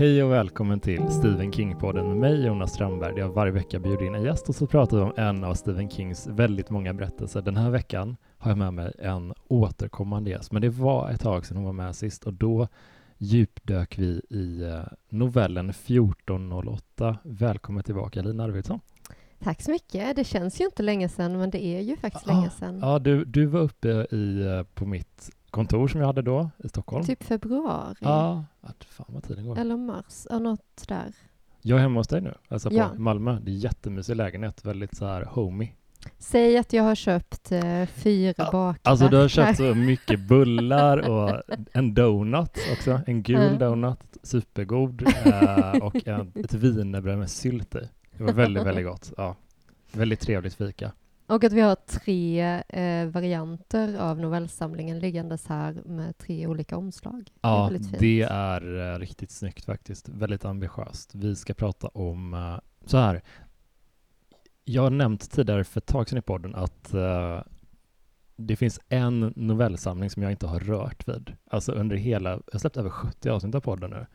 Hej och välkommen till Stephen King-podden med mig Jonas Strandberg där jag varje vecka bjuder in en gäst och så pratar vi om en av Stephen Kings väldigt många berättelser. Den här veckan har jag med mig en återkommande gäst, men det var ett tag sedan hon var med sist och då djupdök vi i eh, novellen 1408. Välkommen tillbaka Lina Arvidsson. Tack så mycket. Det känns ju inte länge sedan, men det är ju faktiskt ah, länge sedan. Ja, du, du var uppe i, eh, på mitt kontor som jag hade då i Stockholm. Typ februari. Ja, att fan vad tiden går. Eller mars, ja, något där. Jag är hemma hos dig nu, alltså på ja. Malmö. Det är jättemysig lägenhet, väldigt så här homey. Säg att jag har köpt eh, fyra bakverk. Alltså du har köpt så mycket bullar och en donut också, en gul mm. donut, supergod, eh, och en, ett wienerbröd med sylt i. Det var väldigt, väldigt gott. Ja, väldigt trevligt fika. Och att vi har tre eh, varianter av novellsamlingen liggandes här med tre olika omslag. Ja, det är, det är eh, riktigt snyggt faktiskt. Väldigt ambitiöst. Vi ska prata om eh, så här. Jag har nämnt tidigare för ett tag sedan i podden att eh, det finns en novellsamling som jag inte har rört vid. Alltså under hela, jag har släppt över 70 avsnitt av podden nu.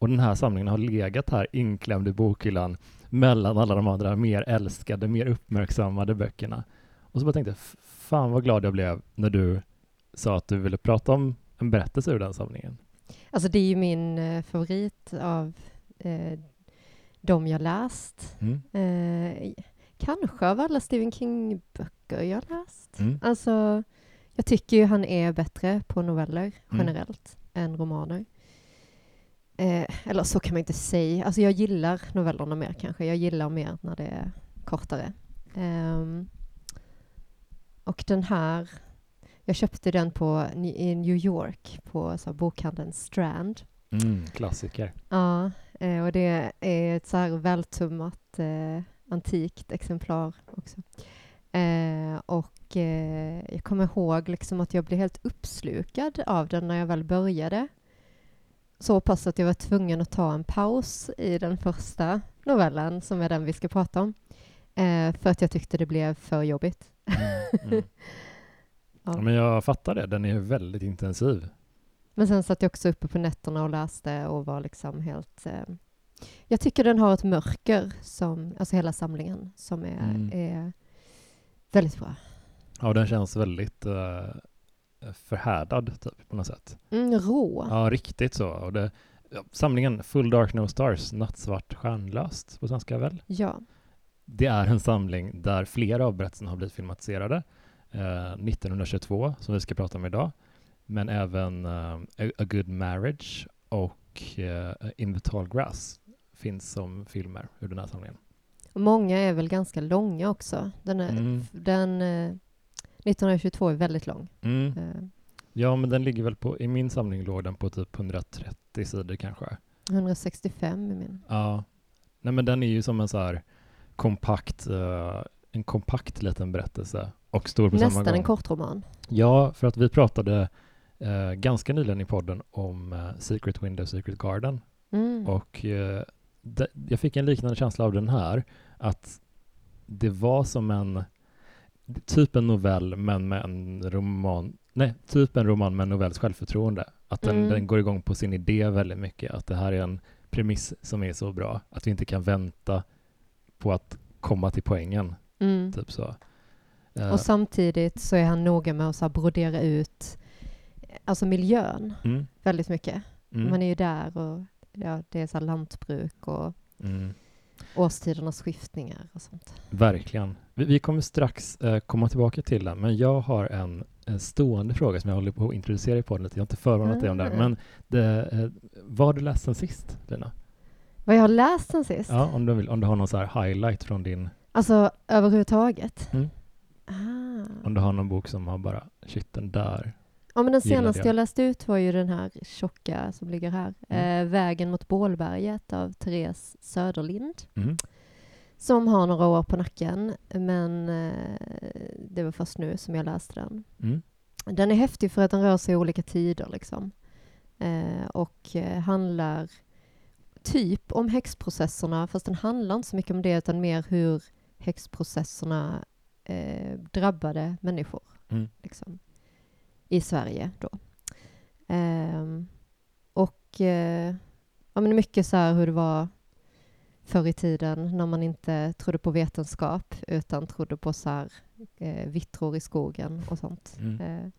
Och den här samlingen har legat här inklämd i bokhyllan mellan alla de andra mer älskade, mer uppmärksammade böckerna. Och så bara tänkte jag, fan vad glad jag blev när du sa att du ville prata om en berättelse ur den samlingen. Alltså det är ju min eh, favorit av eh, de jag läst. Mm. Eh, kanske av alla Stephen King-böcker jag läst. Mm. Alltså, jag tycker ju han är bättre på noveller mm. generellt mm. än romaner. Eh, eller så kan man inte säga. Alltså jag gillar novellerna mer kanske. Jag gillar mer när det är kortare. Eh, och den här, jag köpte den på, i New York på så bokhandeln Strand. Mm, klassiker. Ja, eh, och det är ett så här vältummat eh, antikt exemplar också. Och jag kommer ihåg liksom att jag blev helt uppslukad av den när jag väl började så pass att jag var tvungen att ta en paus i den första novellen, som är den vi ska prata om, eh, för att jag tyckte det blev för jobbigt. Mm, mm. ja. Men jag fattar det, den är väldigt intensiv. Men sen satt jag också uppe på nätterna och läste och var liksom helt... Eh, jag tycker den har ett mörker, som, alltså hela samlingen, som är, mm. är väldigt bra. Ja, den känns väldigt uh, förhärdad typ, på något sätt. Mm, rå. Ja, riktigt så. Och det, ja, samlingen Full Dark No Stars, Nattsvart stjärnlöst på svenska väl? Ja. Det är en samling där flera av berättelserna har blivit filmatiserade. Eh, 1922, som vi ska prata om idag, men även eh, A Good Marriage och eh, In the Tall Grass finns som filmer ur den här samlingen. Många är väl ganska långa också. Den, är, mm. den eh, 1922 är väldigt lång. Mm. Uh. Ja, men den ligger väl på, i min samling låg den på typ 130 sidor kanske. 165 i min. Ja. Nej, men den är ju som en så här kompakt, uh, en kompakt liten berättelse och stor på Nästan samma gång. Nästan en kortroman. Ja, för att vi pratade uh, ganska nyligen i podden om uh, Secret Window, Secret Garden. Mm. Och de, jag fick en liknande känsla av den här, att det var som en typ en novell men med en roman, nej, typ en roman med en novells självförtroende. Att den, mm. den går igång på sin idé väldigt mycket, att det här är en premiss som är så bra att vi inte kan vänta på att komma till poängen. Mm. Typ så. Uh, och samtidigt så är han noga med att så brodera ut alltså miljön mm. väldigt mycket. Mm. Man är ju där och ja, det är så lantbruk och mm. Årstidernas skiftningar och sånt. Verkligen. Vi, vi kommer strax eh, komma tillbaka till det, men jag har en, en, stående fråga som jag håller på att introducera i podden. Jag har inte förvarnat mm. dig om det, men det, eh, vad har du läst sen sist, Lina? Vad jag har läst sen sist? Ja, om du, vill, om du har någon så här highlight från din... Alltså överhuvudtaget? Mm. Ah. Om du har någon bok som har bara, shit, den där Ja, men den senaste jag. jag läste ut var ju den här tjocka som ligger här, mm. eh, Vägen mot Bålberget av Therese Söderlind. Mm som har några år på nacken, men eh, det var först nu som jag läste den. Mm. Den är häftig för att den rör sig i olika tider liksom. Eh, och eh, handlar typ om häxprocesserna, fast den handlar inte så mycket om det, utan mer hur häxprocesserna eh, drabbade människor mm. liksom, i Sverige då. Ehm, och eh, ja, men mycket så här hur det var förr i tiden när man inte trodde på vetenskap utan trodde på så här, eh, vittror i skogen och sånt. Mm. Eh,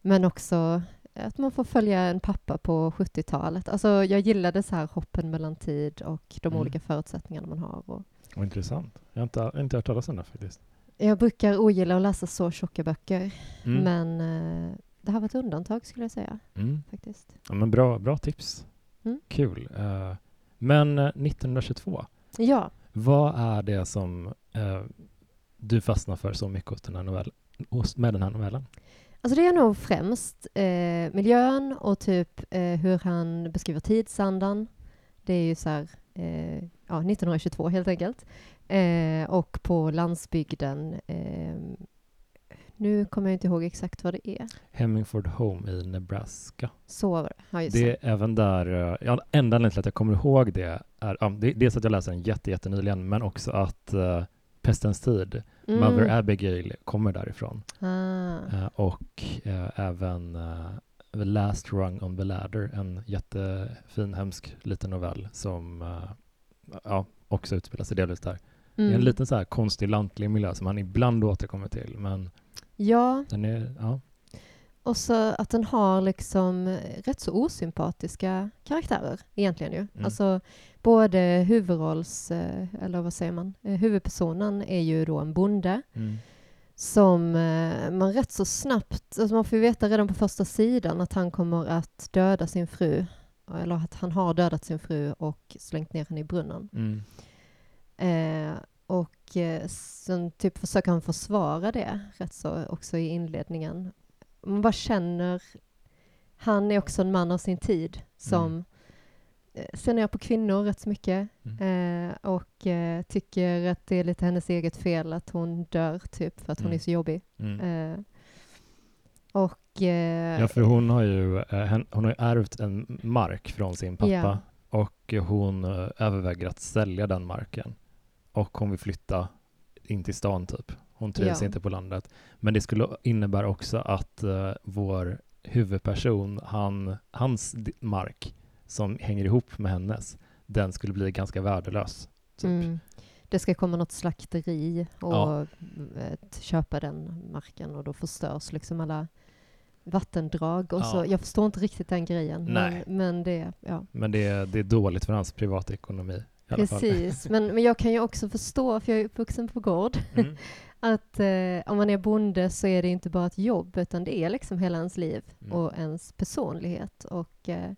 men också att man får följa en pappa på 70-talet. Alltså, jag gillade så här hoppen mellan tid och de mm. olika förutsättningarna man har. Och... Vad intressant. Jag har inte, inte hört talas om det faktiskt. Jag brukar ogilla att läsa så tjocka böcker, mm. men eh, det här var ett undantag skulle jag säga. Mm. Faktiskt. Ja, men bra, bra tips. Mm. Kul. Uh, men 1922, eh, ja. vad är det som uh, du fastnar för så mycket hos den här novell, med den här novellen? Alltså det är nog främst eh, miljön och typ eh, hur han beskriver tidsandan. Det är ju så här, eh, ja, 1922 helt enkelt. Eh, och på landsbygden. Eh, nu kommer jag inte ihåg exakt vad det är. Hemmingford Home i Nebraska. Så var det. Ja, just det är även där, eh, ja, enda anledningen till att jag kommer ihåg det är, ja, det, dels att jag läste den jätte, jättenyligen, men också att uh, Pestens tid, mm. Mother Abigail, kommer därifrån. Ah. Uh, och uh, även The Last Rung on the Ladder, en jättefin, hemsk liten novell som ja, också utspelar sig delvis där. Mm. Det är en liten så här konstig lantlig miljö som han ibland återkommer till, men ja. den är, ja. Och så att den har liksom rätt så osympatiska karaktärer egentligen ju. Mm. Alltså både huvudrolls, eh, eller vad säger man, eh, huvudpersonen är ju då en bonde mm. som eh, man rätt så snabbt, alltså man får veta redan på första sidan att han kommer att döda sin fru, eller att han har dödat sin fru och slängt ner henne i brunnen. Mm. Eh, och eh, sen typ försöker han försvara det rätt så också i inledningen. Man bara känner, han är också en man av sin tid som mm. Eh, ser ner på kvinnor rätt så mycket mm. eh, och eh, tycker att det är lite hennes eget fel att hon dör typ för att hon mm. är så jobbig. Mm. Och, ja, för hon har ju hon har ärvt en mark från sin pappa ja. och hon överväger att sälja den marken och hon vill flytta in till stan typ. Hon trivs ja. inte på landet. Men det skulle innebära också att uh, vår huvudperson, han, hans mark som hänger ihop med hennes, den skulle bli ganska värdelös. Typ. Mm. Det ska komma något slakteri och ja. köpa den marken och då förstörs liksom alla vattendrag och ja. så. Jag förstår inte riktigt den grejen. Men, men, det, ja. men det, det är dåligt för hans privatekonomi. Precis, men, men jag kan ju också förstå, för jag är uppvuxen på gård, mm. att eh, om man är bonde så är det inte bara ett jobb, utan det är liksom hela ens liv mm. och ens personlighet. Och eh,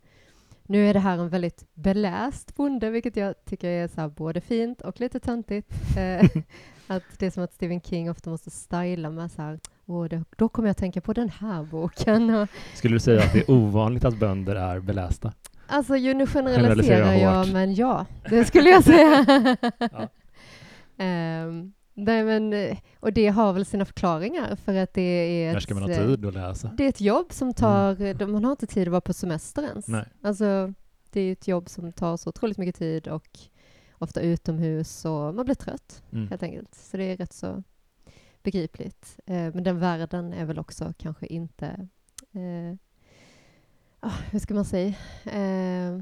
nu är det här en väldigt beläst bonde, vilket jag tycker är så både fint och lite töntigt. Eh, att det är som att Stephen King ofta måste styla med så här, och det, då kommer jag att tänka på den här boken. Skulle du säga att det är ovanligt att bönder är belästa? Alltså, ju nu generaliserar jag, men ja, det skulle jag säga. ja. um, nej, men, och det har väl sina förklaringar för att det är När ska man ha tid att läsa? Det är ett jobb som tar, mm. man har inte tid att vara på semester ens. Nej. Alltså, det är ett jobb som tar så otroligt mycket tid och ofta utomhus och man blir trött mm. helt enkelt. Så det är rätt så begripligt. Eh, men den världen är väl också kanske inte eh, ah, hur ska man säga? Eh,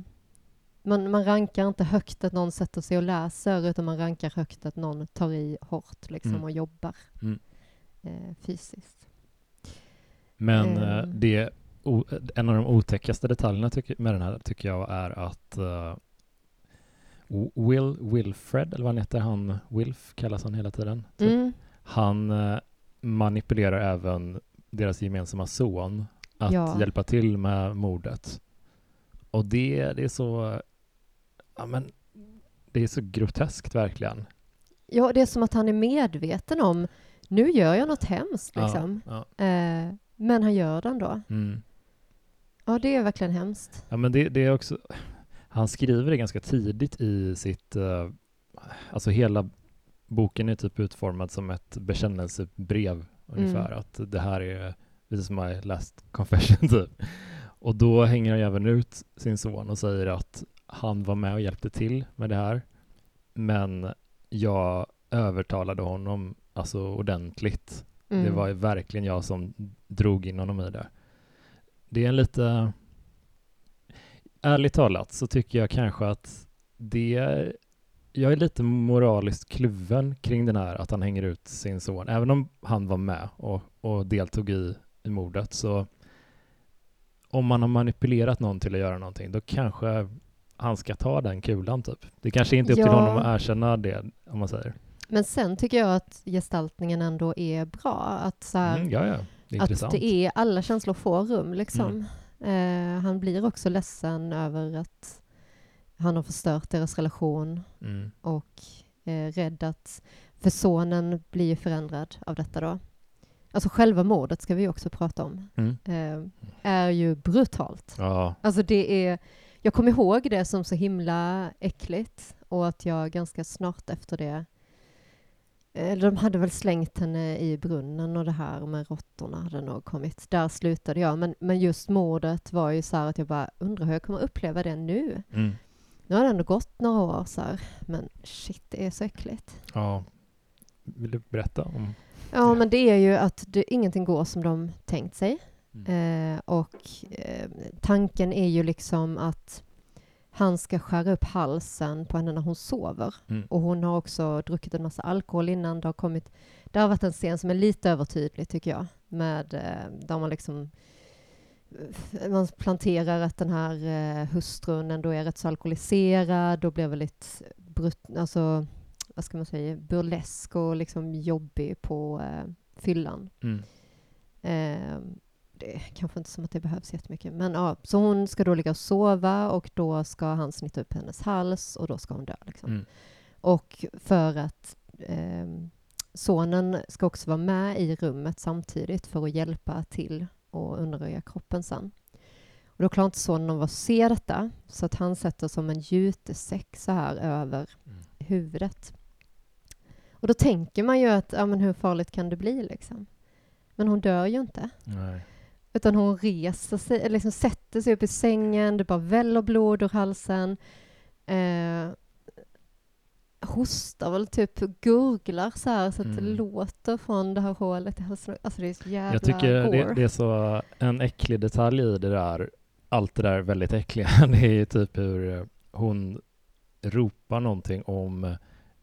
man, man rankar inte högt att någon sätter sig och läser, utan man rankar högt att någon tar i hårt liksom, mm. och jobbar mm. eh, fysiskt. Men eh, eh det, o, en av de otäckaste detaljerna med den här tycker jag är att uh, Will Wilfred, eller vad han heter, han Wilf kallas han hela tiden. Typ. Mm. Han uh, manipulerar även deras gemensamma son att ja. hjälpa till med mordet. Och det, det är så, ja men, det är så groteskt verkligen. Ja, det är som att han är medveten om, nu gör jag något hemskt liksom. Ja, ja. Eh, men han gör det ändå. Mm. Ja, det är verkligen hemskt. Ja, men det, det, är också, han skriver det ganska tidigt i sitt, uh, alltså hela boken är typ utformad som ett bekännelsebrev ungefär, mm. att det här är This is my last confession typ. Och då hänger han även ut sin son och säger att han var med och hjälpte till med det här. Men jag övertalade honom alltså ordentligt. Mm. Det var verkligen jag som drog in honom i det. Det är en lite... ärligt talat så tycker jag kanske att det jag är lite moraliskt kluven kring den här att han hänger ut sin son. Även om han var med och, och deltog i, i mordet så om man har manipulerat någon till att göra någonting då kanske han ska ta den kulan typ. Det kanske inte är upp till honom att erkänna det om man säger. Men sen tycker jag att gestaltningen ändå är bra. Att, så här, mm, ja, ja. Det att det är alla känslor får rum liksom. Mm. Eh, han blir också ledsen över att han har förstört deras relation mm. och eh, rädd att... För sonen blir förändrad av detta då. Alltså själva mordet ska vi också prata om. Mm. Eh, är ju brutalt. Ja. Alltså det är... Jag kommer ihåg det som så himla äckligt och att jag ganska snart efter det eller de hade väl slängt henne i brunnen och det här med råttorna hade nog kommit. Där slutade jag. Men, men just mordet var ju så här att jag bara undrar hur jag kommer uppleva det nu. Mm. Nu har det ändå gått några år så här, men shit, det är så äckligt. Ja. Vill du berätta om Ja, men det är ju att det, ingenting går som de tänkt sig. Mm. Eh, och eh, tanken är ju liksom att han ska skära upp halsen på henne när hon sover. Mm. Och hon har också druckit en massa alkohol innan. Det har, kommit, det har varit en scen som är lite övertydlig, tycker jag. Med, eh, där man liksom eh, man planterar att den här eh, hustrun ändå är rätt så alkoholiserad och blir väldigt brut, alltså, vad ska man säga, burlesk och liksom jobbig på eh, fyllan. Mm. Eh, det är kanske inte som att det behövs jättemycket. Men ja, så hon ska då ligga och sova och då ska han snitta upp hennes hals och då ska hon dö. Liksom. Mm. Och för att eh, sonen ska också vara med i rummet samtidigt för att hjälpa till och undanröja kroppen sen. Och då klarar inte sonen av att se detta, så att han sätter som en jutesäck så här över mm. huvudet. Och då tänker man ju att, ja men hur farligt kan det bli liksom? Men hon dör ju inte. Nej. Utan hon reser sig, liksom sätter sig upp i sängen, det bara väller blod ur halsen. Eh, hostar väl, typ gurglar så här så att mm. det låter från det här hålet i halsen. Alltså det är så jävla Jag tycker det, det, är så en äcklig detalj i det där, allt det där väldigt äckliga, det är ju typ hur hon ropar någonting om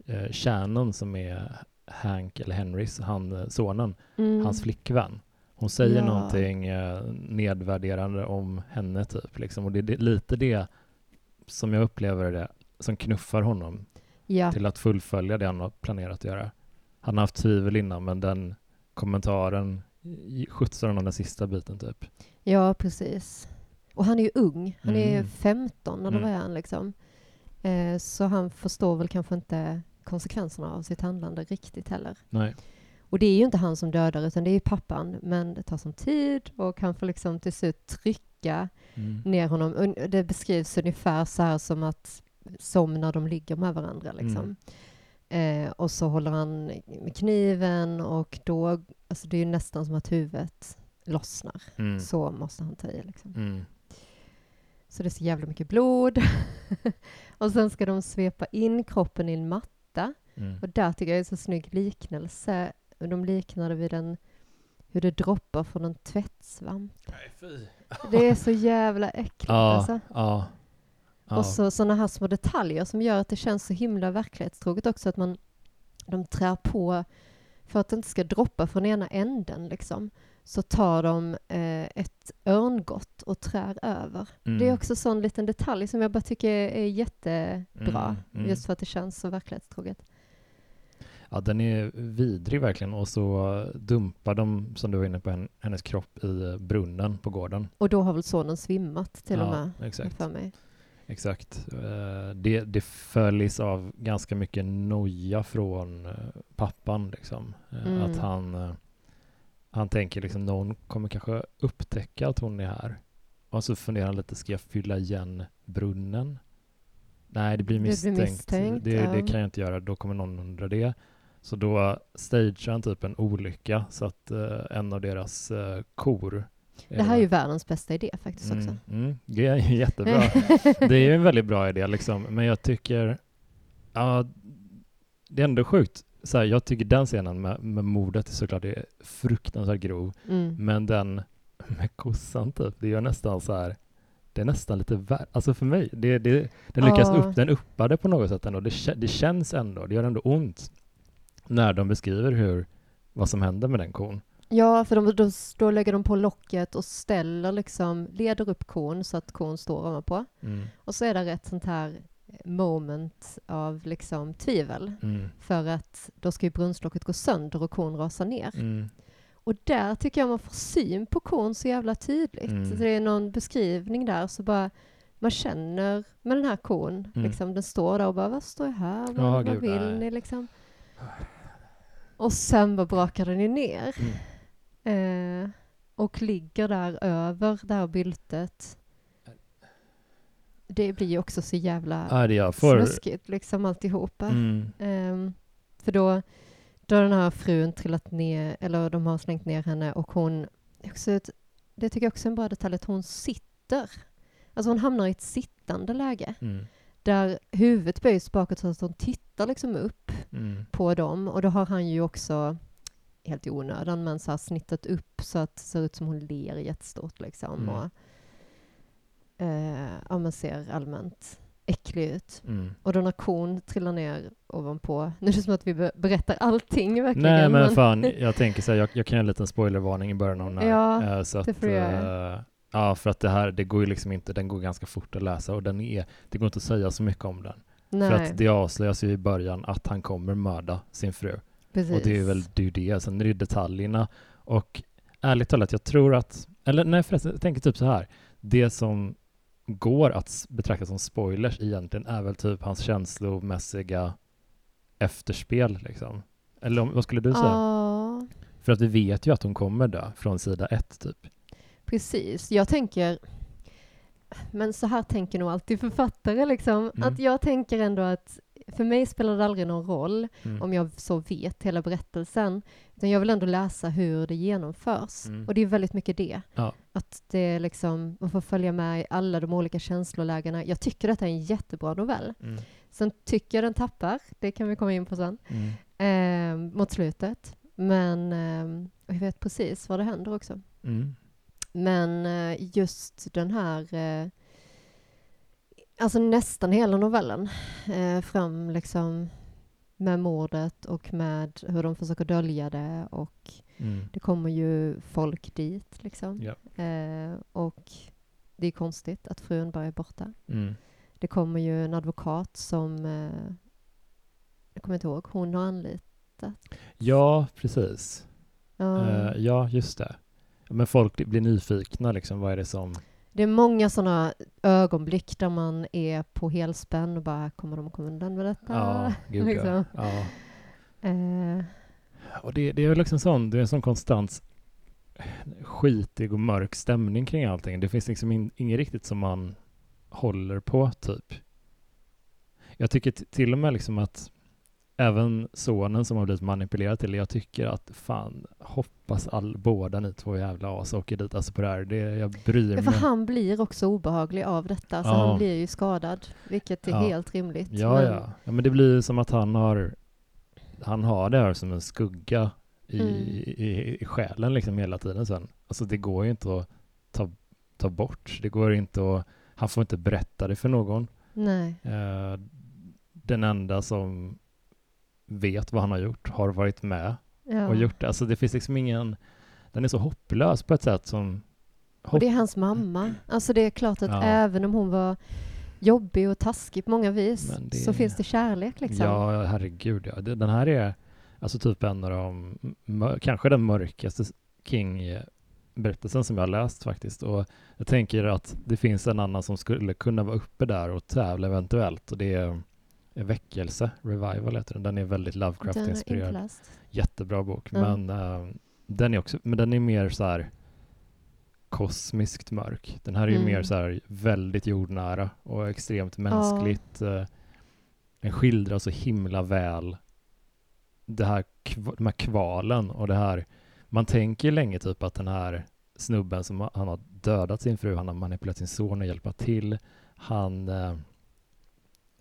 eh, Shannon som är Hank eller Henrys, han, sonen, mm. hans flickvän. Hon säger ja. någonting eh, nedvärderande om henne typ liksom. och det är lite det som jag upplever det som knuffar honom ja. till att fullfölja det han har planerat att göra. Han har haft tvivel innan men den kommentaren skjutsar honom den sista biten typ. Ja, precis. Och han är ju ung. Han är mm. 15 eller mm. vad är han liksom? Eh, så han förstår väl kanske inte konsekvenserna av sitt handlande riktigt heller. Nej. Och det är ju inte han som dödar, utan det är pappan. Men det tar som tid och han får liksom till slut trycka mm. ner honom. Det beskrivs ungefär så här som att som när de ligger med varandra. Liksom. Mm. Eh, och så håller han med kniven och då, alltså det är ju nästan som att huvudet lossnar. Mm. Så måste han ta i. Liksom. Mm. Så det är så jävla mycket blod. och sen ska de svepa in kroppen i en matta. Mm. Och där tycker jag är så snygg liknelse de liknade vid en, hur det droppar från en tvättsvamp. Nej, fy. Det är så jävla äckligt ja, alltså. Ja, ja. Och så sådana här små detaljer som gör att det känns så himla verklighetstroget också, att man, de trär på för att det inte ska droppa från ena änden liksom så tar de eh, ett örngott och trär över. Mm. Det är också en sån liten detalj som jag bara tycker är jättebra, mm, mm. just för att det känns så verklighetstroget. Ja, den är vidrig verkligen och så dumpar de, som du var inne på, hennes kropp i brunnen på gården. Och då har väl sonen svimmat till ja, och med, exakt. för mig. Exakt. Eh, det, det följs av ganska mycket noja från eh, pappan, liksom. Eh, mm. Att han, han tänker liksom någon kommer kanske upptäcka att hon är här. Och så funderar han lite, ska jag fylla igen brunnen? Nej, det blir misstänkt. Det, blir misstänkt, det, ja. det kan jag inte göra, då kommer någon undra det. Så då stagear han typ en olycka så att uh, en av deras uh, kor det här är ju världens bästa idé faktiskt mm, också. Mm, det är jättebra. det är ju en väldigt bra idé liksom, men jag tycker, ja, det är ändå sjukt. Så här, jag tycker den scenen med, med mordet är såklart är fruktansvärt grov, mm. men den med kossan typ, det gör nästan så här, det är nästan lite värre, alltså för mig, det, det, den lyckas ja. upp, den uppar det på något sätt ändå, det, det känns ändå, det gör ändå ont när de beskriver hur, vad som händer med den kon. Ja, för de, då, då lägger de på locket och ställer liksom, leder upp kon så att kon står ovanpå. Mm. Och så är det ett sånt här moment av liksom tvivel. Mm. För att då ska ju brunnslocket gå sönder och kon rasa ner. Mm. Och där tycker jag man får syn på kon så jävla tydligt. Mm. det är någon beskrivning där så bara man känner med den här kon, mm. liksom, den står där och bara vad står jag här? Vad, oh, vad vill nej. ni liksom? Och sen bara brakar den ju ner. Mm. Eh, och ligger där över det här byltet. Det blir ju också så jävla ja, det får... snuskigt, liksom alltihopa. Mm. Eh, för då, då har den här frun trillat ner, eller de har slängt ner henne och hon, också det tycker jag också är en bra detalj, att hon sitter. Alltså hon hamnar i ett sittande läge. Mm. Där huvudet böjs bakåt så att hon tittar liksom upp mm. på dem. Och då har han ju också, helt i onödan, men så här snittat upp så att det ser ut som hon ler jättestort liksom. Mm. Och, eh, ja, man ser allmänt äcklig ut. Mm. Och då när kon trillar ner ovanpå, nu är det som att vi berättar allting verkligen. Nej men, men fan, jag tänker så här, jag, jag kan göra en liten spoilervarning i början av den här. Ja, äh, så det får jag äh, Ja, för att det här, det går ju liksom inte, den går ganska fort att läsa och den är, det går inte att säga så mycket om den. Nej. För att det avslöjas ju i början att han kommer mörda sin fru. Precis. Och det är väl det, är det. sen är det detaljerna. Och ärligt talat, jag tror att, eller nej förresten, jag tänker typ så här, det som går att betrakta som spoilers egentligen är väl typ hans känslomässiga efterspel liksom. Eller om, vad skulle du säga? Ja. För att vi vet ju att hon kommer dö från sida ett typ. Precis. Jag tänker, men så här tänker nog alltid författare liksom, mm. att jag tänker ändå att för mig spelar det aldrig någon roll mm. om jag så vet hela berättelsen, utan jag vill ändå läsa hur det genomförs. Mm. Och det är väldigt mycket det. Ja. Att det liksom, man får följa med i alla de olika känslolägena. Jag tycker detta är en jättebra novell. Mm. Sen tycker jag den tappar, det kan vi komma in på sen, eh, mot slutet. Men eh, jag vet precis vad det händer också. Mm. Men eh, just den här, eh, alltså nästan hela novellen, eh, fram liksom med mordet och med hur de försöker dölja det och mm. det kommer ju folk dit liksom. Ja. och det är konstigt att frun bara är borta. Mm. Det kommer ju en advokat som, jag kommer inte ihåg, hon har anlitat. Ja, precis. Ja, ja just det. Men folk blir nyfikna liksom, vad är det som... Det är många sådana ögonblick där man är på helspänn och bara, kommer de komma undan med detta? Ja, gud liksom. ja. Eh. Och det, det är liksom sån, det är en sån konstant skitig och mörk stämning kring allting. Det finns liksom in, inget riktigt som man håller på, typ. Jag tycker till och med liksom att även sonen som har blivit manipulerad till det. Jag tycker att fan, hoppas all, båda ni två jävla as åker dit alltså på det här. Det, jag bryr mig. För han blir också obehaglig av detta. Ja. Han blir ju skadad, vilket är ja. helt rimligt. Ja, men... ja. ja, men det blir som att han har han har det här som en skugga i, mm. i, i själen liksom hela tiden sen. Alltså det går ju inte att ta, ta bort. Det går inte att, han får inte berätta det för någon. Nej. Uh, den enda som vet vad han har gjort, har varit med ja. och gjort det. Alltså det finns liksom ingen, den är så hopplös på ett sätt som... Hopp... Och det är hans mamma. Alltså det är klart att ja. även om hon var jobbig och taskig på många vis det... så finns det kärlek liksom. Ja, herregud ja. Den här är alltså typ en av de, kanske den mörkaste King-berättelsen som jag har läst faktiskt. Och jag tänker att det finns en annan som skulle kunna vara uppe där och tävla eventuellt och det är Väckelse, Revival heter den. Den är väldigt Lovecraft-inspirerad. Jättebra bok, mm. men uh, den är också, men den är mer så här kosmiskt mörk. Den här är ju mm. mer så här väldigt jordnära och extremt mänskligt. Oh. Uh, den skildrar så himla väl det här, de här kvalen och det här. Man tänker länge typ att den här snubben som han har dödat sin fru, han har manipulerat sin son och hjälpa till. Han uh,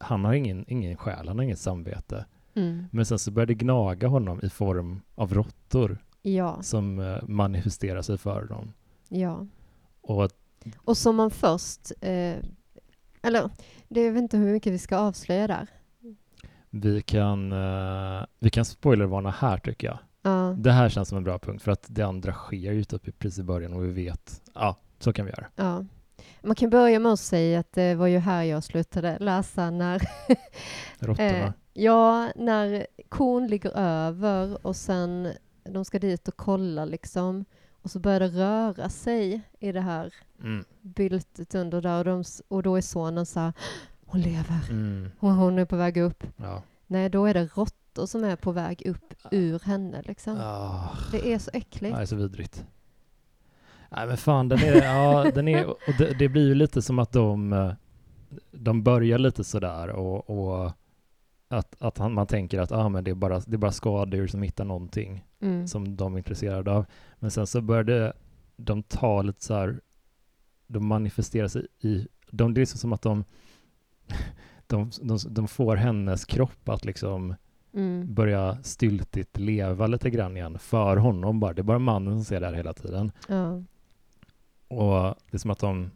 han har ingen, ingen själ, han har inget samvete. Mm. Men sen så börjar det gnaga honom i form av råttor ja. som uh, manifesterar sig för dem. Ja. Och Och som man först, eh, eller det, jag vet inte hur mycket vi ska avslöja där. Vi kan, uh, vi kan spoilervarna här tycker jag. Ja. Det här känns som en bra punkt för att det andra sker ju typ precis i början och vi vet, ja, så kan vi göra. Ja. Man kan börja med att säga att det var ju här jag slutade läsa när... Råttorna? eh, ja, när kon ligger över och sen de ska dit och kolla liksom och så börjar det röra sig i det här mm. byltet under där och, de, och då är sonen så här, hon lever, mm. hon, hon är på väg upp. Ja. Nej, då är det råttor som är på väg upp ur henne liksom. Oh. Det är så äckligt. Det är så vidrigt. Nej men fan, den är, ja, den är, och det, det, blir ju lite som att de, eh, de börjar lite sådär och, och att, att han, man tänker att ah, men det, är bara, det är bara skadedjur som hittar någonting mm. som de är intresserade av. Men sen så började de ta lite så här, de manifesterar sig i, de, det är som att de, de, de, de får hennes kropp att liksom mm. börja styltigt leva lite grann igen för honom bara. Det är bara mannen som ser det här hela tiden. Ja. Och det är som att de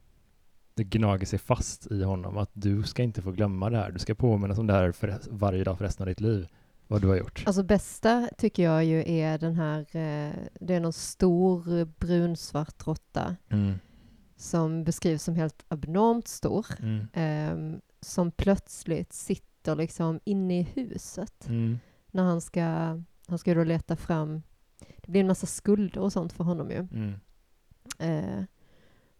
det gnager sig fast i honom att du ska inte få glömma det här. Du ska påminnas om det här för varje dag för resten av ditt liv. Vad du har gjort. Alltså bästa tycker jag ju är den här, eh, det är någon stor brunsvart råtta mm. som beskrivs som helt abnormt stor. Mm. Eh, som plötsligt sitter liksom inne i huset mm. när han ska, han ska då leta fram, det blir en massa skulder och sånt för honom ju. Mm. Eh,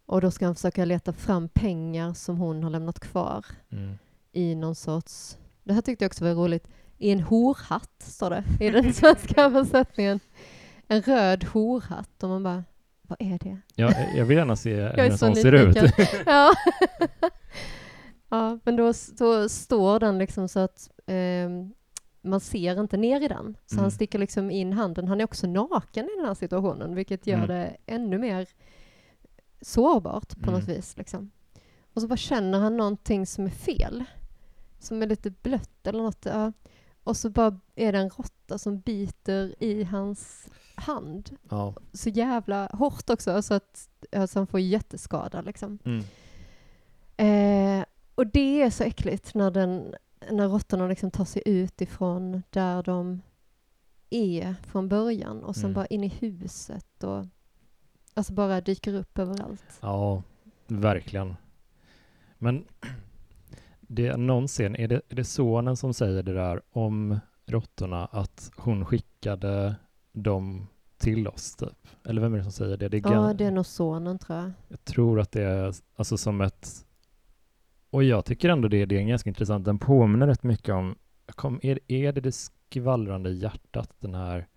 och då ska han försöka leta fram pengar som hon har lämnat kvar mm. i någon sorts... Det här tyckte jag också var roligt. I en horhatt, står det i den svenska översättningen. En röd horhatt. Och man bara, vad är det? Ja, jag vill gärna se hur en sån ser ut. ja. ja, men då, då står den liksom så att eh, man ser inte ner i den. Så mm. han sticker liksom in handen. Han är också naken i den här situationen, vilket gör mm. det ännu mer sårbart på mm. något vis. Liksom. Och så bara känner han någonting som är fel. Som är lite blött eller något. Ja. Och så bara är det en råtta som biter i hans hand. Ja. Så jävla hårt också, så att alltså han får jätteskada. Liksom. Mm. Eh, och det är så äckligt när, den, när råttorna liksom tar sig ut ifrån där de är från början och sen mm. bara in i huset. Och Alltså bara dyker upp överallt. Ja, verkligen. Men det är någon scen, är det, är det sonen som säger det där om råttorna att hon skickade dem till oss typ? Eller vem är det som säger det? det ja, det är nog sonen tror jag. Jag tror att det är alltså som ett... Och jag tycker ändå det, det är ganska intressant. Den påminner rätt mycket om... Kom, är, är det det skvallrande hjärtat, den här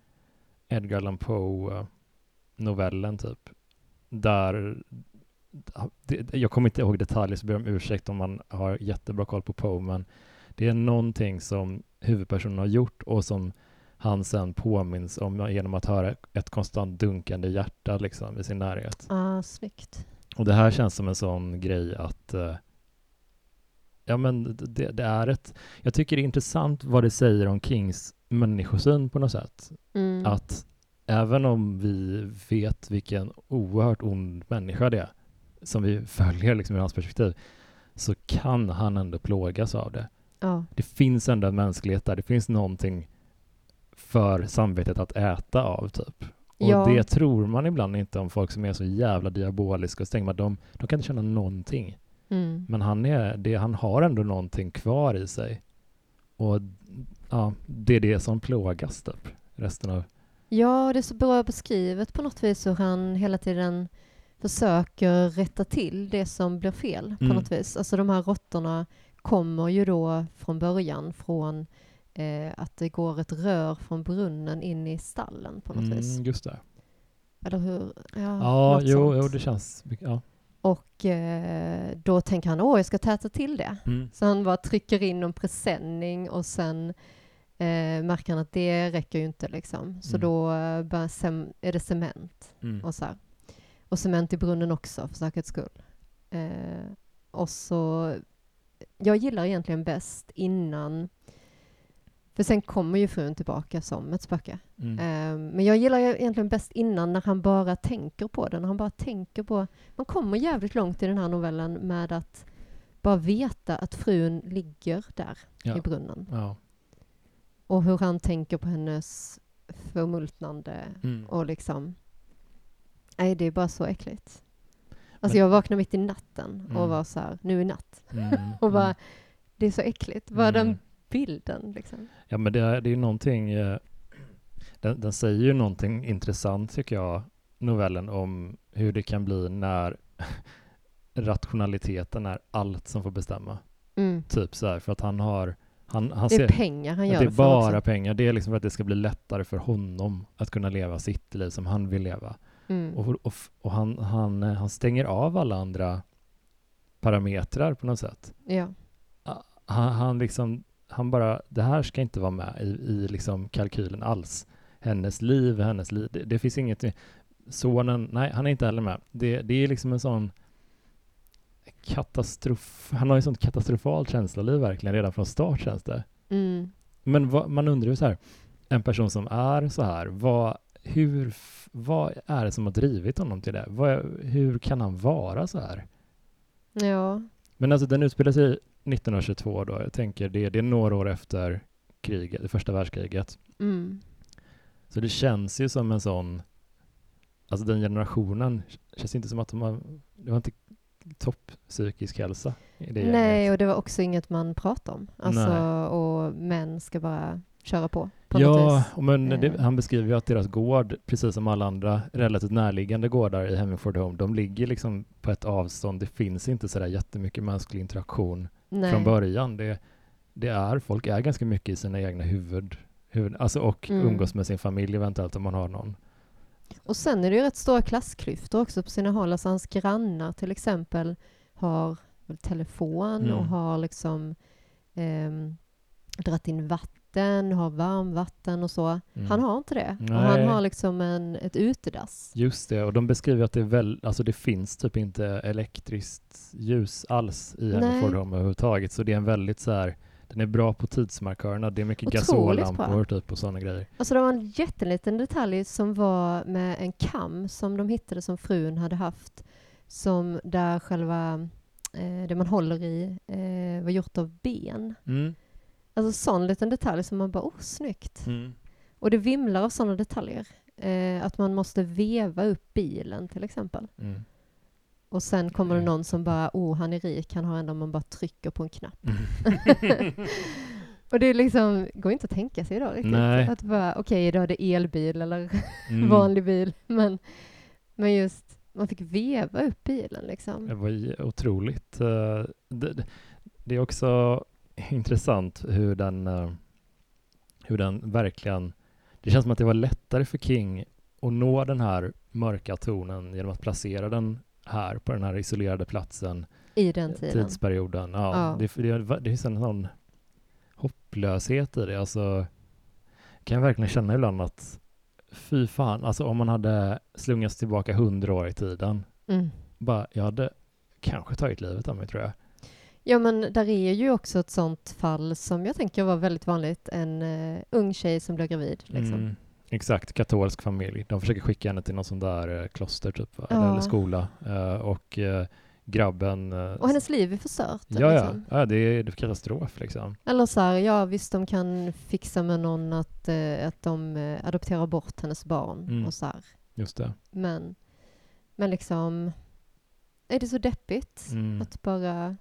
Edgar Allan Poe novellen typ. Där, jag kommer inte ihåg detaljer så ber om ursäkt om man har jättebra koll på Poe, men det är någonting som huvudpersonen har gjort och som han sen påminns om genom att höra ett konstant dunkande hjärta liksom i sin närhet. Ah, snyggt. Och det här känns som en sån grej att uh, ja men det, det, är ett, jag tycker det är intressant vad det säger om Kings människosyn på något sätt. Mm. Att även om vi vet vilken oerhört ond människa det är, som vi följer liksom ur hans perspektiv, så kan han ändå plågas av det. Ja. Det finns ändå en mänsklighet där, det finns någonting för samvetet att äta av, typ. Och ja. det tror man ibland inte om folk som är så jävla diaboliska och man de, de kan inte känna någonting. Mm. Men han, är, det, han har ändå någonting kvar i sig. Och ja, det är det som plågas, typ, resten av Ja, det är så bra beskrivet på något vis hur han hela tiden försöker rätta till det som blir fel på mm. något vis. Alltså de här råttorna kommer ju då från början från eh, att det går ett rör från brunnen in i stallen på något mm, vis. Just det. Eller hur? Ja, ja jo, jo, det känns... Ja. Och eh, då tänker han, åh, jag ska täta till det. Mm. Så han bara trycker in en presenning och sen eh, märker han att det räcker ju inte liksom. Så mm. då eh, är det cement mm. och så här. Och cement i brunnen också för säkerhets skull. Eh, och så, jag gillar egentligen bäst innan För sen kommer ju frun tillbaka som ett spöke. Mm. Um, men jag gillar egentligen bäst innan när han bara tänker på det. När han bara tänker på... Man kommer jävligt långt i den här novellen med att bara veta att frun ligger där ja. i brunnen. Ja. Och hur han tänker på hennes förmultnande mm. och liksom... Nej, det är bara så äckligt. Alltså men, jag vaknade mitt i natten och mm. var så här, nu är natt. Mm, och bara, mm. det är så äckligt. Bara den bilden liksom. Ja, men det är, det är ju någonting, eh, den, den säger ju någonting intressant tycker jag, novellen, om hur det kan bli när rationaliteten är allt som får bestämma. Mm. Typ så här, för att han har han, han det är ser, pengar han gör det är bara också. pengar. Det är liksom för att det ska bli lättare för honom att kunna leva sitt liv som han vill leva. Mm. Och, och, och, han, han, han stänger av alla andra parametrar på något sätt. Ja. Han, han liksom, han bara, det här ska inte vara med i, i liksom kalkylen alls. Hennes liv, hennes liv, det, det finns inget, sonen, nej, han är inte heller med. Det, det är liksom en sån katastrof... Han har ju sånt katastrofalt känsloliv verkligen redan från start känns det. Mm. Men vad, man undrar ju så här, en person som är så här, vad, hur, vad är det som har drivit honom till det? Vad, hur kan han vara så här? Ja. Men alltså den utspelar sig 1922 då, jag tänker det, det är några år efter kriget, det första världskriget. Mm. Så det känns ju som en sån, alltså den generationen känns inte som att de har, det var inte topp psykisk hälsa. Nej, och det var också inget man pratade om. Alltså, och män ska bara köra på. på ja, men det, eh. han beskriver ju att deras gård, precis som alla andra relativt närliggande gårdar i Hemmingford Home, de ligger liksom på ett avstånd. Det finns inte så där jättemycket mänsklig interaktion Nej. från början. Det, det är, folk är ganska mycket i sina egna huvud, huvud alltså och mm. umgås med sin familj eventuellt om man har någon. Och sen är det ju rätt stora klassklyftor också på sina håll. Alltså hans grannar till exempel har telefon mm. och har liksom eh, dratt in vatten, har varmvatten och så. Mm. Han har inte det. Nej. Och han har liksom en, ett utedass. Just det, och de beskriver att det, väl, alltså det finns typ inte elektriskt ljus alls i Hemmeford överhuvudtaget. Så det är en väldigt så här den är bra på tidsmarkörerna. Det är mycket gasollampor typ och sådana grejer. Alltså det var en jätteliten detalj som var med en kam som de hittade som frun hade haft. Som där själva eh, det man håller i eh, var gjort av ben. Mm. Alltså sån liten detalj som man bara, oh snyggt. Mm. Och det vimlar av sådana detaljer. Eh, att man måste veva upp bilen till exempel. Mm. Och sen kommer det någon som bara, oh, han är rik, han har ändå man bara trycker på en knapp. Mm. och det är liksom, går inte att tänka sig idag riktigt. Nej. Att bara, okej, okay, idag är det elbil eller mm. vanlig bil, men, men just, man fick veva upp bilen liksom. Det var otroligt. Eh, det, det är också intressant hur den, eh, hur den verkligen, det känns som att det var lättare för King att nå den här mörka tonen genom att placera den här på den här isolerade platsen. I den tiden. Tidsperioden. Ja, ja. Det, det, det finns en sån hopplöshet i det. Alltså, kan jag verkligen känna ibland att fy fan, alltså om man hade slungats tillbaka hundra år i tiden, mm. bara, jag hade kanske tagit livet av mig tror jag. Ja, men där är ju också ett sånt fall som jag tänker var väldigt vanligt, en uh, ung tjej som blir gravid. Liksom. Mm. Exakt, katolsk familj. De försöker skicka henne till någon sån där eh, kloster typ, ja. eller skola. Uh, och uh, grabben... Och hennes liv är förstört. Ja, liksom. ja. ja det, är, det är katastrof liksom. Eller så här, ja visst de kan fixa med någon att, att de adopterar bort hennes barn mm. och så här. Just det. Men, men liksom, är det så deppigt mm. att bara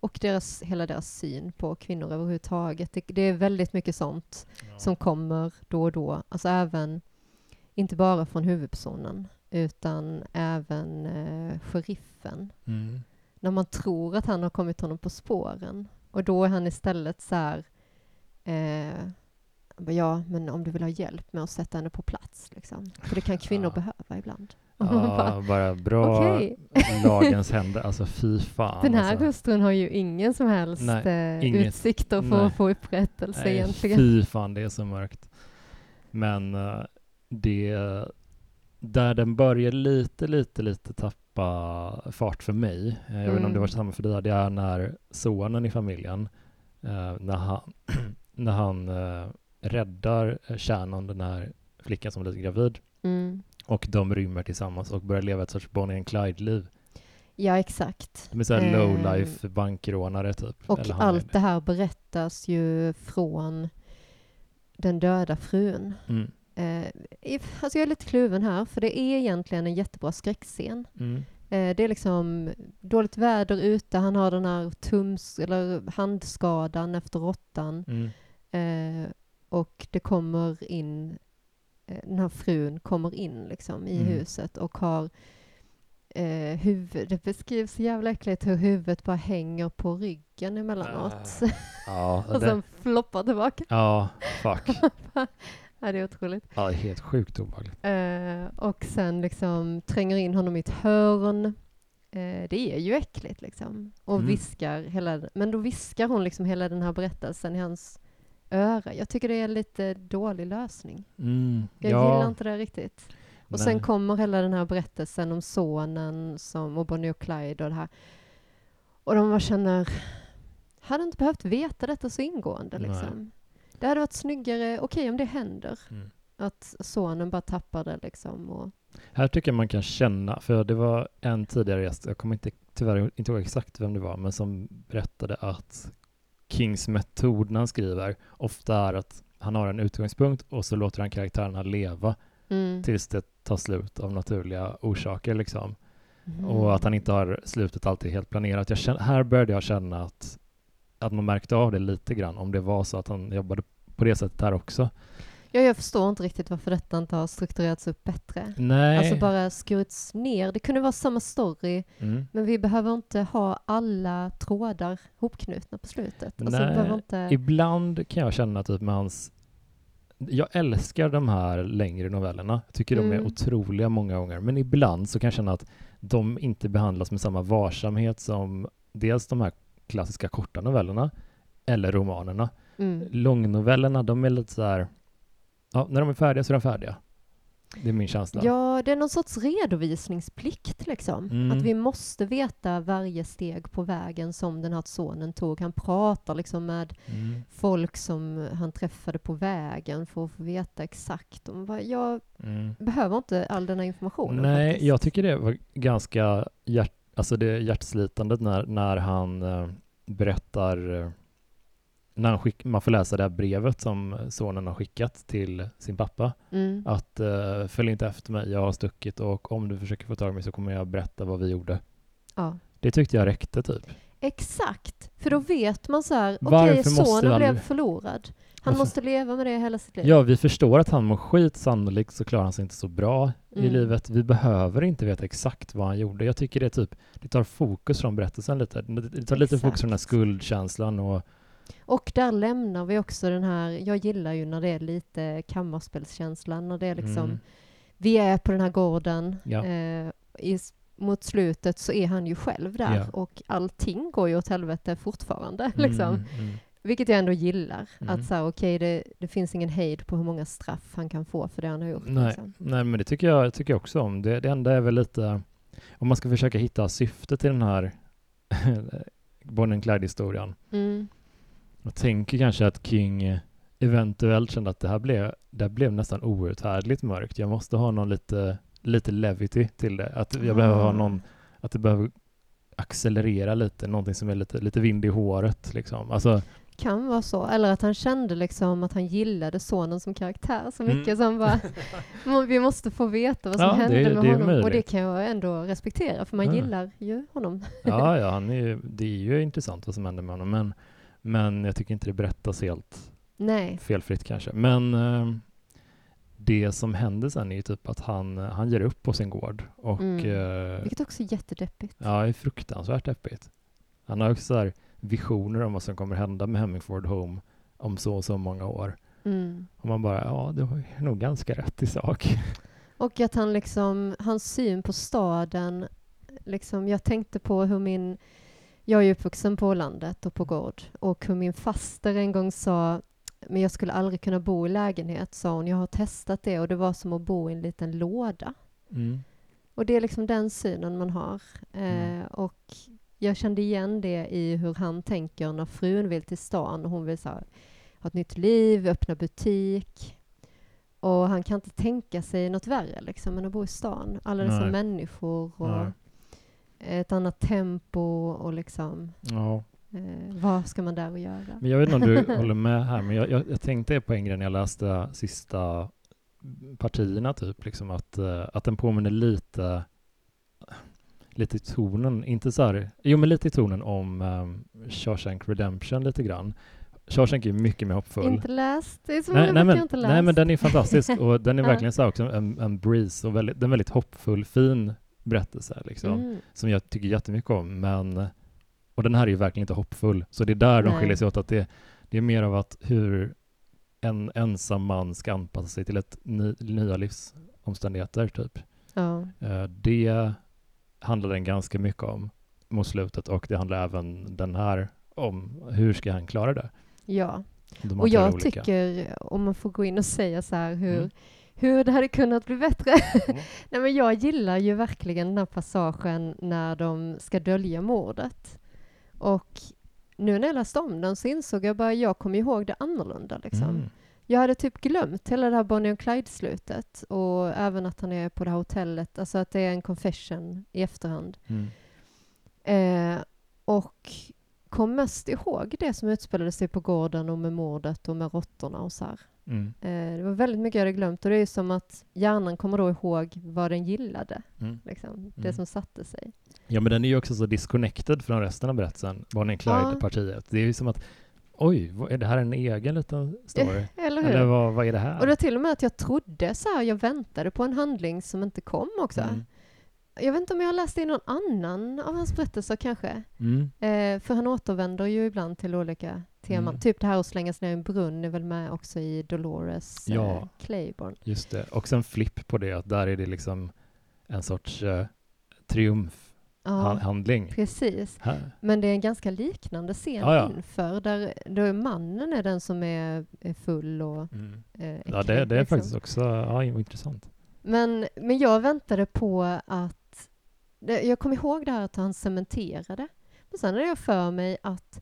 och deras, hela deras syn på kvinnor överhuvudtaget. Det, det är väldigt mycket sånt ja. som kommer då och då. Alltså även, inte bara från huvudpersonen, utan även eh, sheriffen. Mm. När man tror att han har kommit honom på spåren. Och då är han istället så här, eh, ja, men om du vill ha hjälp med att sätta henne på plats, liksom. För det kan kvinnor ja. behöva ibland. Ja, bara bra okay. lagens händer. Alltså fy fan. Den här alltså. hustrun har ju ingen som helst nej, eh, för nej. att få upprättelse nej, egentligen. Fy fan, det är så mörkt. Men uh, det, där den börjar lite, lite, lite tappa fart för mig, eh, jag mm. vet inte om det var mm. samma för dig, det är när sonen i familjen, uh, när han när han uh, räddar Shannon, den här flickan som blir gravid. Mm. Och de rymmer tillsammans och börjar leva ett sorts Bonnie and Clyde-liv. Ja, exakt. De är såhär eh, low-life bankrånare typ. Och allt det här berättas ju från den döda frun. Mm. Eh, alltså jag är lite kluven här, för det är egentligen en jättebra skräckscen. Mm. Eh, det är liksom dåligt väder ute, han har den här tums eller handskadan efter råttan. Mm. Eh, och det kommer in, den här frun kommer in liksom i mm. huset och har eh, huvud, det beskrivs så jävla äckligt hur huvudet bara hänger på ryggen emellanåt. Uh, ja, och sen floppar tillbaka. Ja, fuck. ja, det är otroligt. Ja, det är helt sjukt obehagligt. Eh, och sen liksom tränger in honom i ett hörn. Eh, det är ju äckligt liksom. Och mm. viskar hela, men då viskar hon liksom hela den här berättelsen i hans öra. Jag tycker det är lite dålig lösning. Mm, jag ja. gillar inte det riktigt. Och Nej. sen kommer hela den här berättelsen om sonen som, och Bonnie och Clyde och det här. Och de bara känner, hade inte behövt veta detta så ingående liksom. Det hade varit snyggare, okej okay, om det händer, mm. att sonen bara tappar det liksom. Och... Här tycker jag man kan känna, för det var en tidigare gäst, jag kommer inte, tyvärr inte ihåg exakt vem det var, men som berättade att Kings metod när han skriver ofta är att han har en utgångspunkt och så låter han karaktärerna leva mm. tills det tar slut av naturliga orsaker. Liksom. Mm. Och att han inte har slutet alltid helt planerat. Jag känner, här började jag känna att, att man märkte av det lite grann, om det var så att han jobbade på det sättet här också. Ja, jag förstår inte riktigt varför detta inte har strukturerats upp bättre. Nej. Alltså bara skurits ner. Det kunde vara samma story, mm. men vi behöver inte ha alla trådar hopknutna på slutet. Alltså, Nej. Inte... Ibland kan jag känna typ med hans jag älskar de här längre novellerna. Jag tycker mm. de är mm. otroliga många gånger. Men ibland så kan jag känna att de inte behandlas med samma varsamhet som dels de här klassiska korta novellerna eller romanerna. Mm. Långnovellerna, de är lite så här, ja, när de är färdiga så är de färdiga. Det är min känsla. Ja, det är någon sorts redovisningsplikt liksom. Mm. Att vi måste veta varje steg på vägen som den här sonen tog. Han pratar liksom med mm. folk som han träffade på vägen för att få veta exakt. Om jag mm. behöver inte all den här informationen. Nej, faktiskt. jag tycker det var ganska hjärt, alltså det är hjärtslitande när, när han äh, berättar äh, när han skick, man får läsa det här brevet som sonen har skickat till sin pappa. Mm. Att uh, följ inte efter mig, jag har stuckit och om du försöker få tag i mig så kommer jag berätta vad vi gjorde. Ja. Det tyckte jag räckte typ. Exakt, för då vet man så här, okej okay, sonen han... blev förlorad. Han Varför? måste leva med det hela sitt liv. Ja, vi förstår att han mår skit, sannolikt så klarar han sig inte så bra mm. i livet. Vi behöver inte veta exakt vad han gjorde. Jag tycker det typ, det tar fokus från berättelsen lite. Det tar lite fokus från den här skuldkänslan och och där lämnar vi också den här, jag gillar ju när det är lite kammarspelskänslan, när det är liksom, mm. vi är på den här gården, ja. eh, i, mot slutet så är han ju själv där ja. och allting går ju åt helvete fortfarande. Mm, liksom. Mm. Vilket jag ändå gillar. Mm. Att så okej, okay, det, det, finns ingen hejd på hur många straff han kan få för det han har gjort. Nej, liksom. nej men det tycker jag, tycker jag också om. Det, det enda är väl lite, om man ska försöka hitta syftet i den här Bonnie Clyde-historien, mm. Jag tänker kanske att King eventuellt kände att det här blev, det här blev nästan outhärdligt mörkt. Jag måste ha någon lite, lite levity till det. Att jag mm. behöver ha någon, att det behöver accelerera lite, någonting som är lite, lite vind i håret liksom. Alltså, kan vara så. Eller att han kände liksom att han gillade sonen som karaktär så mycket mm. som bara, vi måste få veta vad som ja, hände det, med det honom. Möjligt. Och det kan jag ändå respektera, för man ja. gillar ju honom. ja, ja han är ju, det är ju intressant vad som händer med honom. Men men jag tycker inte det berättas helt Nej. felfritt kanske. Men eh, det som händer sen är ju typ att han, han ger upp på sin gård. Och, mm. eh, Vilket också är jättedeppigt. Ja, det är fruktansvärt deppigt. Han har också så visioner om vad som kommer hända med Hemmingford Home om så och så många år. Mm. Och man bara, ja, det var nog ganska rätt i sak. Och att han liksom, hans syn på staden, liksom, jag tänkte på hur min jag är uppvuxen på landet och på gård och hur min faster en gång sa men jag skulle aldrig kunna bo i lägenhet, sa hon. Jag har testat det och det var som att bo i en liten låda. Mm. Och det är liksom den synen man har. Mm. Eh, och jag kände igen det i hur han tänker när frun vill till stan och hon vill så ha ett nytt liv, öppna butik. Och han kan inte tänka sig något värre liksom, än att bo i stan. Alla dessa Nej. människor och Nej. Ett annat tempo och liksom... Ja. Eh, vad ska man där och göra? Men jag vet inte om du håller med här, men jag, jag, jag tänkte på en grej när jag läste sista partierna, typ, liksom att, uh, att den påminner lite lite i tonen, inte så här, jo men lite i tonen om um, Shawshank Redemption lite grann. Shawshank är mycket mer hoppfull. Inte läst, det är så nej, nej, men, inte läst. Nej men den är fantastisk och den är verkligen så också en, en breeze och väldigt, den väldigt hoppfull, fin berättelse liksom, mm. som jag tycker jättemycket om. Men, och den här är ju verkligen inte hoppfull, så det är där nej. de skiljer sig åt, att det, det är mer av att hur en ensam man ska anpassa sig till ett ny, nya livsomständigheter, typ. Ja. Uh, det handlar den ganska mycket om mot slutet och det handlar även den här om hur ska han klara det? Ja, och jag olika. tycker, om man får gå in och säga så här hur, mm. Hur det hade kunnat bli bättre. Mm. Nej, men jag gillar ju verkligen den här passagen när de ska dölja mordet. Och nu när jag läste om den så insåg jag bara, jag kommer ihåg det annorlunda liksom. Mm. Jag hade typ glömt hela det här Bonnie och Clyde-slutet och även att han är på det här hotellet, alltså att det är en confession i efterhand. Mm. Eh, och kom mest ihåg det som utspelade sig på gården och med mordet och med råttorna och så här. Mm. Eh, det var väldigt mycket jag hade glömt och det är som att hjärnan kommer då ihåg vad den gillade, mm. liksom, det mm. som satte sig. Ja, men den är ju också så disconnected från resten av berättelsen, Bonnie and Clyde-partiet. Ja. Det är ju som att Oj, är det här en egen liten story? Eller hur? Eller vad, vad är det här? Och det var till och med att jag trodde så här, jag väntade på en handling som inte kom också. Mm. Jag vet inte om jag har läst det i någon annan av hans berättelser kanske. Mm. Eh, för han återvänder ju ibland till olika teman. Mm. Typ det här att slängas ner i en brunn är väl med också i Dolores ja, eh, Claiborne. Just det. Och sen flipp på det, att där är det liksom en sorts eh, triumf ja, handling. Precis. Här. Men det är en ganska liknande scen ja, ja. inför, där, där mannen är den som är, är full och mm. eh, äcklig, Ja, det, det är liksom. faktiskt också ja, intressant. Men, men jag väntade på att... Jag kom ihåg det här att han cementerade. Men sen hade jag för mig att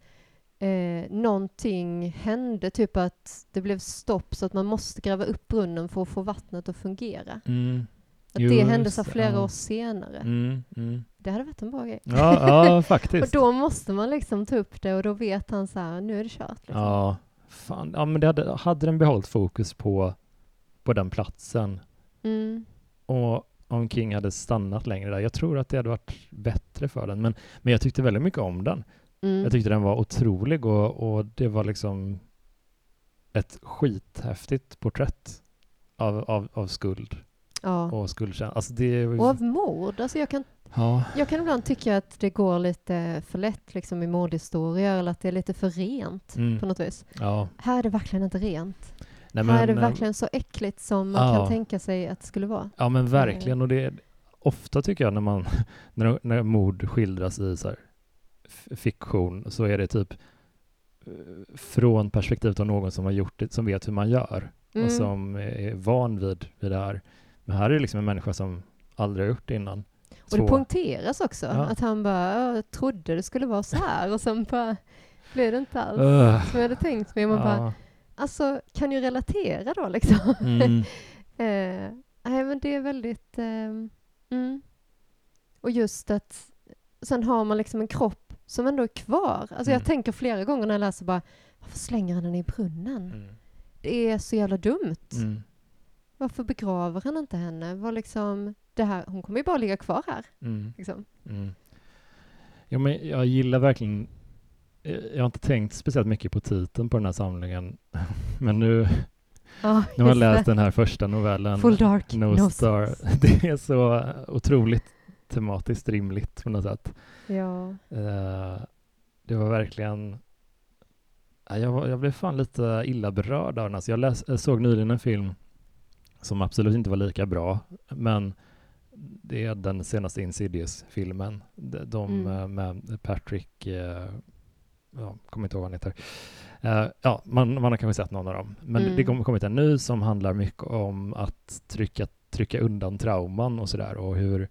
eh, någonting hände, typ att det blev stopp så att man måste gräva upp brunnen för att få vattnet att fungera. Mm. Att Just, det hände så flera ja. år senare. Mm, mm. Det hade varit en bra grej. Ja, ja faktiskt. och då måste man liksom ta upp det och då vet han så här, nu är det kört. Liksom. Ja, fan. Ja, men det hade, hade den behållit fokus på, på den platsen mm. och om King hade stannat längre där, jag tror att det hade varit bättre för den. Men, men jag tyckte väldigt mycket om den. Mm. Jag tyckte den var otrolig och, och det var liksom ett skithäftigt porträtt av, av, av skuld ja. och skuldkänsla. Alltså det... Och av mord. Alltså jag, kan, ja. jag kan ibland tycka att det går lite för lätt liksom, i mordhistorier, eller att det är lite för rent mm. på något vis. Ja. Här är det verkligen inte rent. Nej, men, här är det verkligen så äckligt som man kan tänka sig att det skulle vara. Ja, men verkligen. Och det är, ofta tycker jag när, man, när, när mord skildras i så här, fiktion så är det typ eh, från perspektivet av någon som har gjort det, som vet hur man gör mm. och som är van vid, vid det här. Men här är det liksom en människa som aldrig har gjort det innan. Och det poängteras också, ja. att han bara trodde det skulle vara så här och sen bara blev det inte alls uh. som jag hade tänkt mig. Man ja. bara, alltså kan ju relatera då liksom. Mm. eh, nej men det är väldigt, eh, mm. och just att sen har man liksom en kropp som ändå är kvar. Alltså mm. jag tänker flera gånger när jag läser bara, varför slänger han den i brunnen? Mm. Det är så jävla dumt. Mm. Varför begraver han inte henne? Var liksom, det här, hon kommer ju bara ligga kvar här. Mm. Liksom. Ja, men jag gillar verkligen, jag har inte tänkt speciellt mycket på titeln på den här samlingen, men nu, nu har jag läst den här första novellen, Full Dark, No, no Star. Det är så otroligt tematiskt rimligt på något sätt. Ja. Uh, det var verkligen jag, var, jag blev fan lite illa berörd av den. Alltså jag läs, jag såg nyligen en film som absolut inte var lika bra, men det är den senaste Insidious-filmen. De, de mm. med Patrick, eh, ja, kommer inte ihåg vad han heter. Uh, ja, man, man har kanske sett någon av dem. Men mm. det kommer kommit en ny som handlar mycket om att trycka, trycka undan trauman och sådär och hur,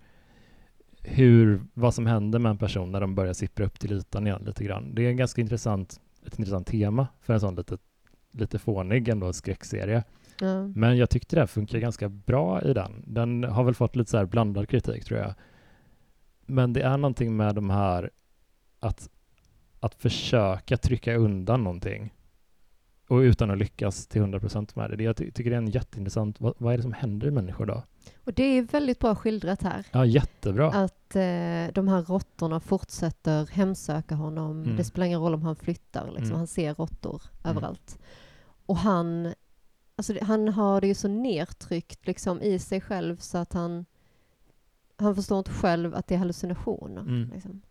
hur, vad som händer med en person när de börjar sippra upp till ytan igen lite grann. Det är en ganska intressant, ett intressant tema för en sån litet lite fånig ändå skräckserie. Mm. Men jag tyckte det funkar ganska bra i den. Den har väl fått lite så här blandad kritik tror jag. Men det är någonting med de här att, att försöka trycka undan någonting och utan att lyckas till 100% med det. Jag ty tycker det är en jätteintressant, vad, vad, är det som händer i människor då? Och det är väldigt bra skildrat här. Ja, jättebra. Att eh, de här råttorna fortsätter hemsöka honom. Mm. Det spelar ingen roll om han flyttar, liksom. Mm. han ser råttor mm. överallt. Och han, alltså, han har det ju så nedtryckt liksom, i sig själv så att han, han förstår inte själv att det är hallucinationer. Mm. Liksom.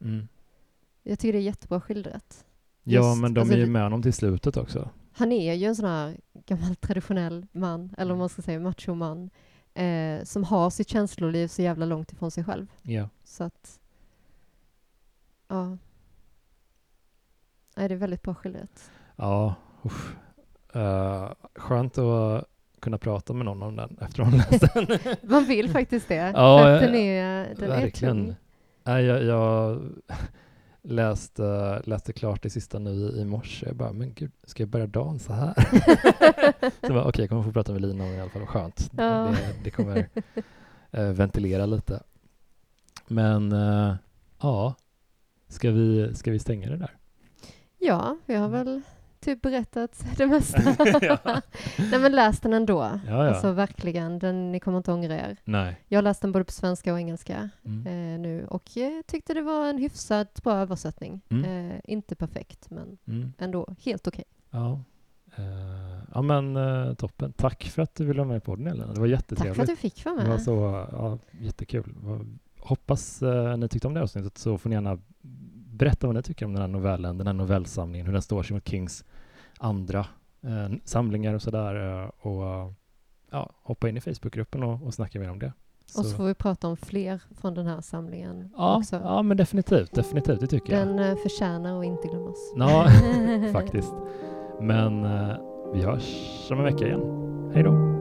Jag tycker det är jättebra skildrat. Ja, men de alltså, är ju med honom till slutet också. Han är ju en sån här gammal traditionell man, eller om man ska säga machoman, eh, som har sitt känsloliv så jävla långt ifrån sig själv. Ja. Så att, ja. Nej, det är väldigt bra skildrat. Ja, usch. Uh, skönt att kunna prata med någon om den efter att ha läst den. Man vill faktiskt det. ja, den är, den verkligen. är tung. Nej, jag, jag läste, läste klart det sista nu i morse. Jag bara, men gud, ska jag börja dagen så här? så okej, okay, jag kommer få prata med Lina i alla fall. Skönt. Ja. Det, det kommer äh, ventilera lite. Men äh, ja, ska vi, ska vi stänga det där? Ja, vi har väl typ berättat det mesta. Nej men läs den ändå. Ja, ja. Alltså verkligen, den, ni kommer inte ångra er. Nej. Jag har läst den både på svenska och engelska mm. eh, nu och eh, tyckte det var en hyfsat bra översättning. Mm. Eh, inte perfekt men mm. ändå helt okej. Okay. Ja. Uh, ja men uh, toppen. Tack för att du ville vara med på den Elena. Det var jättetrevligt. Tack för att du fick vara med. Det var så ja, jättekul. Hoppas ni tyckte om det avsnittet så får ni gärna berätta vad ni tycker om den här novellen, den här novellsamlingen, hur den står sig mot Kings andra eh, samlingar och sådär. Eh, och ja, hoppa in i Facebookgruppen och, och snacka mer om det. Så. Och så får vi prata om fler från den här samlingen ja, också. Ja, men definitivt. Definitivt, det tycker den jag. Den eh, förtjänar att inte glömmas. Ja, faktiskt. Men eh, vi hörs om en vecka igen. Hej då!